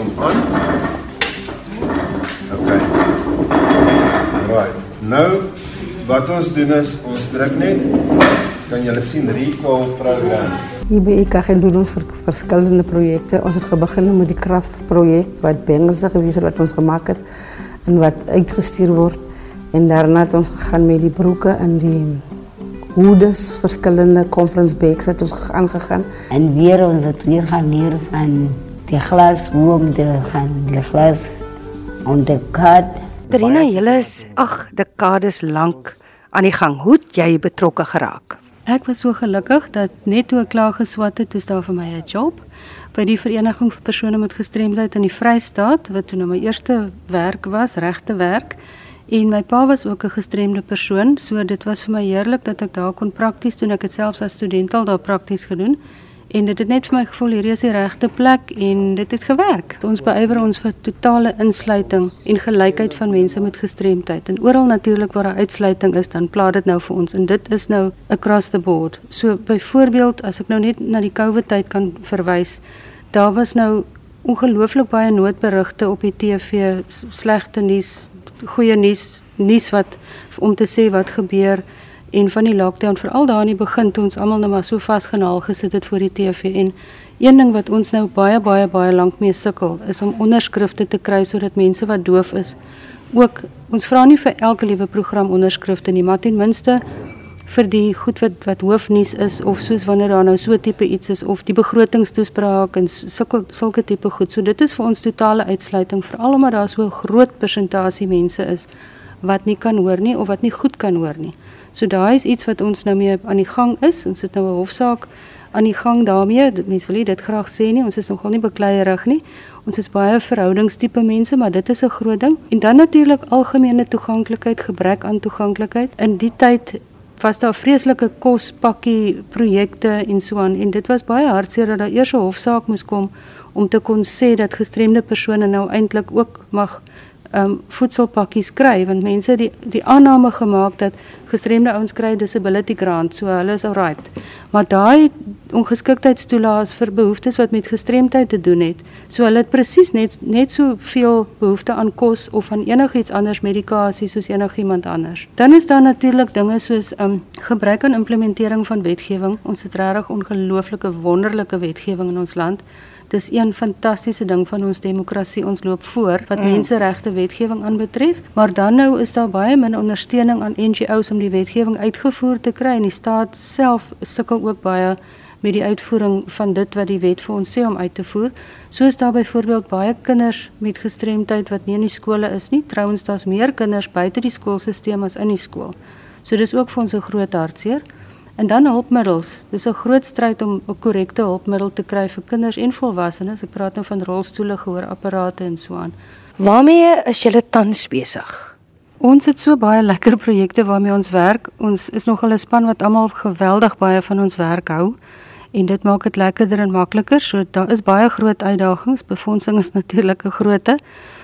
hom aan. OK. Right. Nou wat ons doen is ons druk net kan julle sien recall program. Hier by IKG doen ons vir verskillende projekte. Ons het begin met die kragprojek wat bengels gewees het wat ons gemaak het en wat uitgestuur word. En daarna het ons gegaan met die broeke en die hoedes, verskillende conference bags het ons aangegaan. En weer ons het weer gaan leer van die glas, hoe om te gaan die glas on the cut. Trina, julle is ag dekades lank aan die gang. Hoe het jy betrokke geraak? Ek was so gelukkig dat net toe ek klaar geswat het, toe staan vir my 'n job by die vereniging vir persone met gestremdheid in die Vrystaat wat toe nou my eerste werk was, regte werk. En my pa was ook 'n gestremde persoon, so dit was vir my heerlik dat ek daar kon prakties doen. Ek het selfs as student al daar prakties gedoen en dit het net vir my gevoel hier is die regte plek en dit het gewerk. Ons beywer ons vir totale insluiting en gelykheid van mense met gestremdheid en oral natuurlik waar 'n uitsluiting is, dan plaas dit nou vir ons en dit is nou across the board. So byvoorbeeld as ek nou net na die COVID tyd kan verwys, daar was nou ongelooflik baie noodberigte op die TV, slegte nuus, goeie nuus, nuus wat om te sê wat gebeur en van die lockdown veral daar in die begin toe ons almal nou maar so vasgenaal gesit het voor die TV en een ding wat ons nou baie baie baie lank mee sukkel is om onderskrifte te kry sodat mense wat doof is ook ons vra nie vir elke liewe program onderskrifte nie maar ten minste vir die goed wat wat hoofnuus is of soos wanneer daar nou so tipe iets is of die begrotingstoespraak en sulke sulke tipe goed so dit is vir ons totale uitsluiting veral omdat daar so 'n groot persentasie mense is wat nie kan hoor nie of wat nie goed kan hoor nie. So daai is iets wat ons nou mee aan die gang is. Ons het nou 'n hofsaak aan die gang daarmee. Mense wil dit graag sê nie. Ons is nogal nie bekleierig nie. Ons is baie verhoudingstipe mense, maar dit is 'n groot ding. En dan natuurlik algemene toeganklikheid, gebrek aan toeganklikheid. In die tyd was daar vreeslike kospakkie projekte en so aan en dit was baie hartseer dat daar eers 'n hofsaak moes kom om te kon sê dat gestremde persone nou eintlik ook mag um voedselpakkies kry want mense die die aanname gemaak dat gestremde ouens kry disability grant so hulle is alright. Maar daai ongeskiktheidstoelaas vir behoeftes wat met gestremdheid te doen het so hulle het presies net net so veel behoefte aan kos of aan enigiets anders medikasie soos enigiemand anders. Dan is daar natuurlik dinge soos um gebrek aan implementering van wetgewing. Ons het regtig ongelooflike wonderlike wetgewing in ons land Dis een fantastiese ding van ons demokrasie. Ons loop voor wat mm. menseregte wetgewing aanbetref, maar dan nou is daar baie min ondersteuning aan NGO's om die wetgewing uitgevoer te kry en die staat self sukkel ook baie met die uitvoering van dit wat die wet vir ons sê om uit te voer. Soos daar byvoorbeeld baie kinders met gestremdheid wat nie in die skole is nie. Trouwens daar's meer kinders buite die skoolstelsel as in die skool. So dis ook vir ons 'n groot hartseer. En dan hulpmiddels. Dis 'n groot stryd om 'n korrekte hulpmiddel te kry vir kinders en volwassenes. Ek praat nou van rolstoele, gehoorapparate en so aan. Waarmee is julle tans besig? Ons het so baie lekker projekte waarmee ons werk. Ons is nogal 'n span wat almal geweldig baie van ons werk hou en dit maak dit lekkerder en makliker. So daar is baie groot uitdagings. Befondsing is natuurlik 'n grootte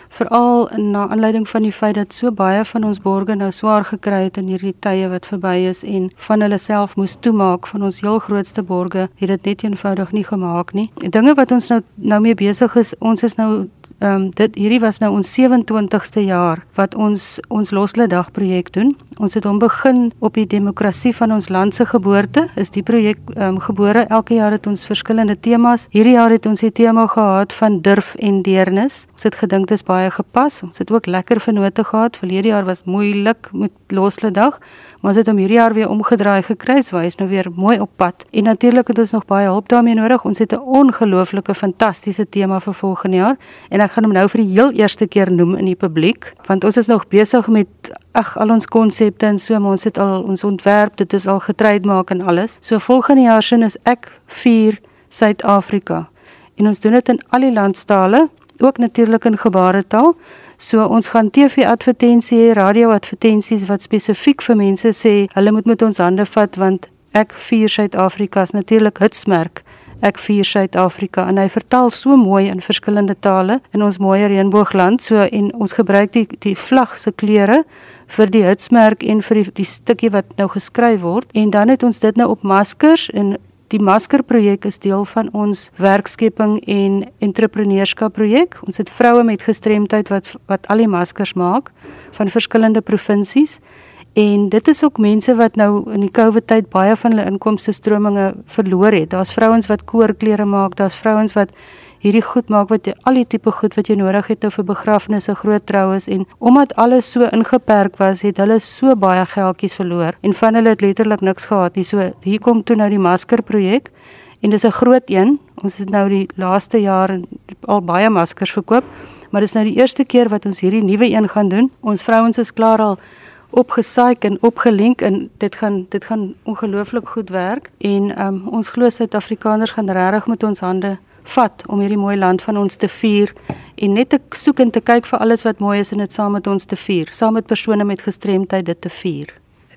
veral na aanleiding van die feit dat so baie van ons borgers nou swaar gekry het in hierdie tye wat verby is en van hulle self moes toemaak van ons heel grootste borgers het dit net eenvoudig nie gemaak nie. Dinge wat ons nou nou mee besig is, ons is nou ehm um, dit hierdie was nou ons 27ste jaar wat ons ons loslede dag projek doen. Ons het hom begin op die demokrasie van ons land se geboorte. Is die projek ehm um, gebore. Elke jaar het ons verskillende temas. Hierdie jaar het ons die tema gehad van durf en deernis. Ons het gedink dit is baie gepas. Ons het ook lekker vennote gehad. Verlede jaar was moeilik met loslede dag, maar ons het hom hierdie jaar weer omgedraai gekry. Hy is nou weer mooi op pad. En natuurlik het ons nog baie hulp daarmee nodig. Ons het 'n ongelooflike fantastiese tema vir volgende jaar en ek gaan hom nou vir die heel eerste keer noem in die publiek want ons is nog besig met ag al ons konsepte en so maar ons het al ons ontwerp dit is al getryd maak en alles. So volgende jaar sin is ek vier Suid-Afrika. En ons doen dit in al die landstale, ook natuurlik in gebaretaal. So ons gaan TV-advertensie, radio-advertensies wat spesifiek vir mense sê hulle moet met ons hande vat want ek vier Suid-Afrika is natuurlik hitsmerk. Ek vier Suid-Afrika en hy vertaal so mooi in verskillende tale in ons mooi reënboogland. So en ons gebruik die die vlag se kleure vir die hitsmerk en vir die, die stukkie wat nou geskryf word en dan het ons dit nou op maskers en Die maskerprojek is deel van ons werkskepping en entrepreneurskap projek. Ons het vroue met gestremdheid wat wat al die maskers maak van verskillende provinsies. En dit is ook mense wat nou in die COVID tyd baie van hulle inkomste strominge verloor het. Daar's vrouens wat koorklere maak, daar's vrouens wat hierdie goed maak wat jy al die tipe goed wat jy nodig het nou vir begrafnisse, groot troues en omdat alles so ingeperk was, het hulle so baie geldjies verloor en van hulle het letterlik niks gehad nie. So hier kom toe nou die masker projek en dis 'n groot een. Ons het nou die laaste jaar al baie maskers verkoop, maar dis nou die eerste keer wat ons hierdie nuwe een gaan doen. Ons vrouens is klaar al opgesaai en opgelink en dit gaan dit gaan ongelooflik goed werk en um, ons glo Suid-Afrikaners gaan regtig met ons hande vat om hierdie mooi land van ons te vier en net te soek en te kyk vir alles wat mooi is en dit saam met ons te vier, saam met persone met gestremdheid dit te vier.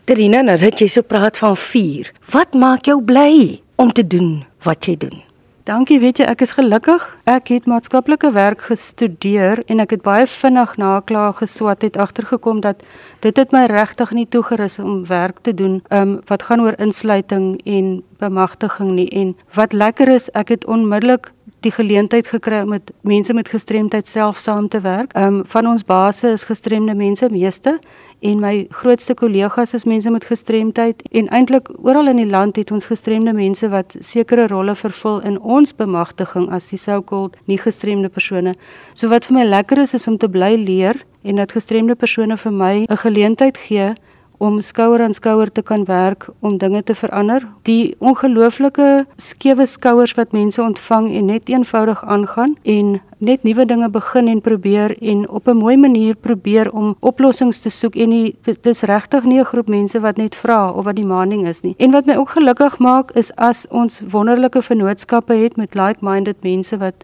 Terina, nou dat jy so praat van vier, wat maak jou bly om te doen wat jy doen? Dankie, weet jy, ek is gelukkig. Ek het maatskaplike werk gestudeer en ek het baie vinnig na klaar geswat het agtergekom dat dit het my regtig nie toegerus om werk te doen um, wat gaan oor insluiting en bemagtiging nie en wat lekker is, ek het onmiddellik die geleentheid gekry om met mense met gestremdheid self saam te werk. Ehm um, van ons basse is gestremde mense meeste en my grootste kollegas is mense met gestremdheid en eintlik oral in die land het ons gestremde mense wat sekere rolle vervul in ons bemagtiging as die so-called nie gestremde persone. So wat vir my lekker is is om te bly leer en dat gestremde persone vir my 'n geleentheid gee om skouer aan skouer te kan werk om dinge te verander. Die ongelooflike skewe skouers wat mense ontvang en net eenvoudig aangaan en net nuwe dinge begin en probeer en op 'n mooi manier probeer om oplossings te soek en dit is regtig nie 'n groep mense wat net vra of wat die maaning is nie. En wat my ook gelukkig maak is as ons wonderlike vennootskappe het met like-minded mense wat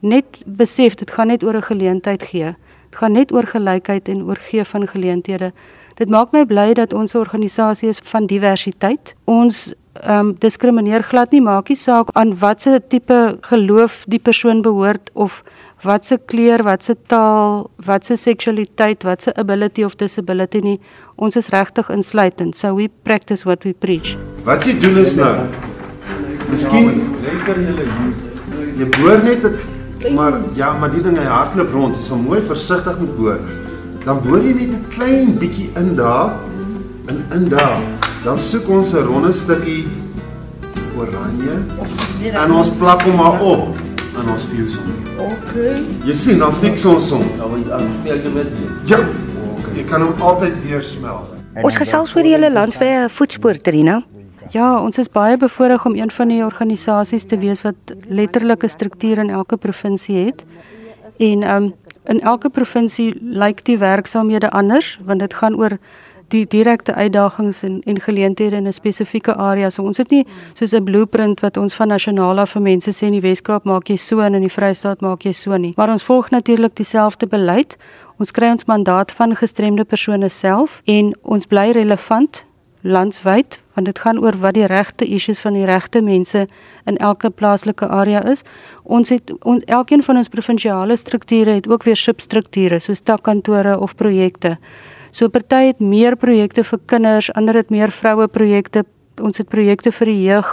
net besef dit gaan net oor 'n geleentheid gee. Dit gaan net oor gelykheid en oor gee van geleenthede. Dit maak my bly dat ons organisasie is van diversiteit. Ons ehm um, diskrimineer glad nie maakie saak aan watter tipe geloof die persoon behoort of watse kleur, watse taal, watse seksualiteit, watse ability of disability nie. Ons is regtig insluitend. So we practice what we preach. Wat jy doen is nou. Miskien luister julle. Jy boor net het, maar ja, maar die ding hy hardloop rond. Jy sal mooi versigtig moet boor dan boor jy net 'n klein bietjie in daar in in daar. Dan soek ons 'n ronde stukkie oranje en ons plak hom maar op en ons fuse hom. Okay. Jy sien, dan fix ons hom. Dan speel jy met hom. Ja. Jy kan hom altyd weer smel. Ons gesels oor die hele land vir 'n voetspoor Trina. Ja, ons is baie bevoorreg om een van die organisasies te wees wat letterlike strukture in elke provinsie het. En ehm um, in elke provinsie lyk die werksaamhede anders want dit gaan oor die direkte uitdagings en en geleenthede in 'n spesifieke area. So ons het nie soos 'n blueprint wat ons van nasionaal af vir mense sê in die Weskaap maak jy so en in die Vrystaat maak jy so nie. Maar ons volg natuurlik dieselfde beleid. Ons kry ons mandaat van gestremde persone self en ons bly relevant landwyd want dit gaan oor wat die regte issues van die regte mense in elke plaaslike area is. Ons het on, elkeen van ons provinsiale strukture het ook weer substrukture soos takkantore of projekte. So party het meer projekte vir kinders, ander het meer vroue projekte. Ons het projekte vir die jeug.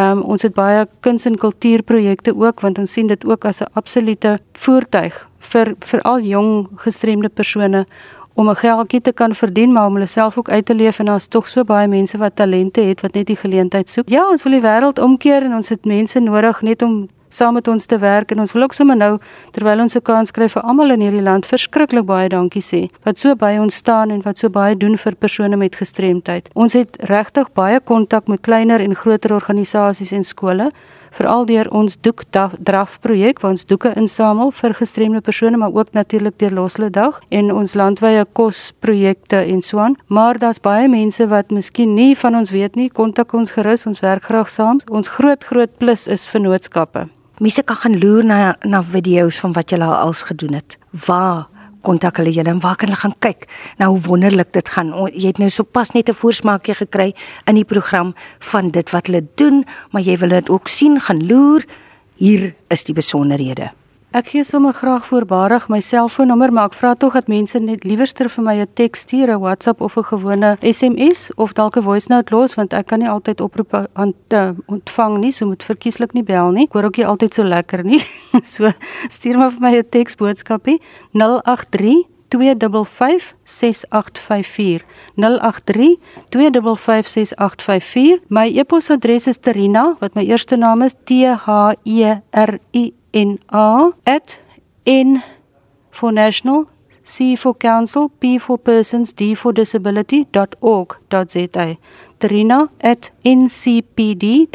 Um, ons het baie kuns en kultuurprojekte ook want ons sien dit ook as 'n absolute voertuig vir veral jong gestremde persone om 'n geldjie te kan verdien, maar om hulle self ook uit te leef en daar's tog so baie mense wat talente het wat net die geleentheid soek. Ja, ons wil die wêreld omkeer en ons het mense nodig net om saam met ons te werk en ons wil ook sommer nou terwyl ons 'n kans kry vir almal in hierdie land verskriklik baie dankie sê wat so by ons staan en wat so baie doen vir persone met gestremdheid. Ons het regtig baie kontak met kleiner en groter organisasies en skole veral deur ons doek draf projek waar ons doeke insamel vir gestremde persone maar ook natuurlik deur Loslede Dag en ons landwyse kosprojekte en so aan. Maar daar's baie mense wat miskien nie van ons weet nie, kontak ons gerus, ons werk graag saam. Ons groot groot plus is vennootskappe. Mense kan gaan loer na na video's van wat julle al als gedoen het. Waar kontak hulle julle en waar kan hulle gaan kyk? Nou hoe wonderlik dit gaan. Jy het nou sopas net 'n voorsmaakie gekry in die program van dit wat hulle doen, maar jy wil dit ook sien, gaan loer. Hier is die besonderhede. Ek gee sommer graag voorbarig my selfoonnommer, maar ek vra tog dat mense net liewerster vir my 'n teks stuur, 'n WhatsApp of 'n gewone SMS of dalk 'n voice note los want ek kan nie altyd oproepe aan te ontvang nie, so moet verkieslik nie bel nie. Ek hoor ook nie altyd so lekker nie. so stuur maar vir my 'n teks boodskapie 083 2556854 my e-posadres is terina wat my eerste naam is t h e r i N A at N for national C for council P for persons D for disability.org.za Trina at ncpd.org.za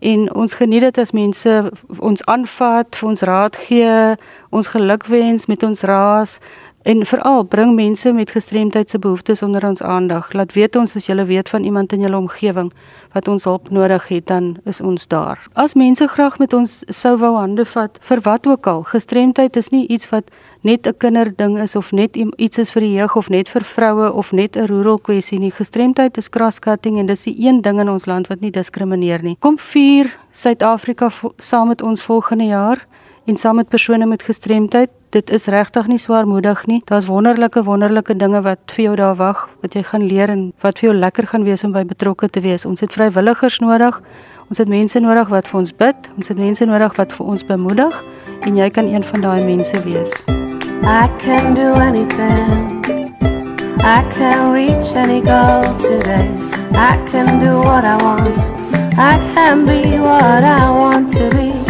en ons geniet dit as mense ons aanvat, vir ons raad gee, ons gelukwens met ons raas En veral bring mense met gestremdheid se behoeftes onder ons aandag. Laat weet ons as jy weet van iemand in jou omgewing wat ons hulp nodig het, dan is ons daar. As mense graag met ons sou wou hande vat vir wat ook al, gestremdheid is nie iets wat net 'n kinderding is of net iets is vir die jeug of net vir vroue of net 'n rural kwessie nie. Gestremdheid is cross-cutting en dis die een ding in ons land wat nie diskrimineer nie. Kom vier Suid-Afrika saam met ons volgende jaar en saam met persone met gestremdheid. Dit is regtig nie swaarmoedig nie. Daar's wonderlike wonderlike dinge wat vir jou daar wag, wat jy gaan leer en wat vir jou lekker gaan wees om by betrokke te wees. Ons het vrywilligers nodig. Ons het mense nodig wat vir ons bid. Ons het mense nodig wat vir ons bemoedig en jy kan een van daai mense wees. I can do anything. I can reach any goal today. I can do what I want. I can be what I want to be.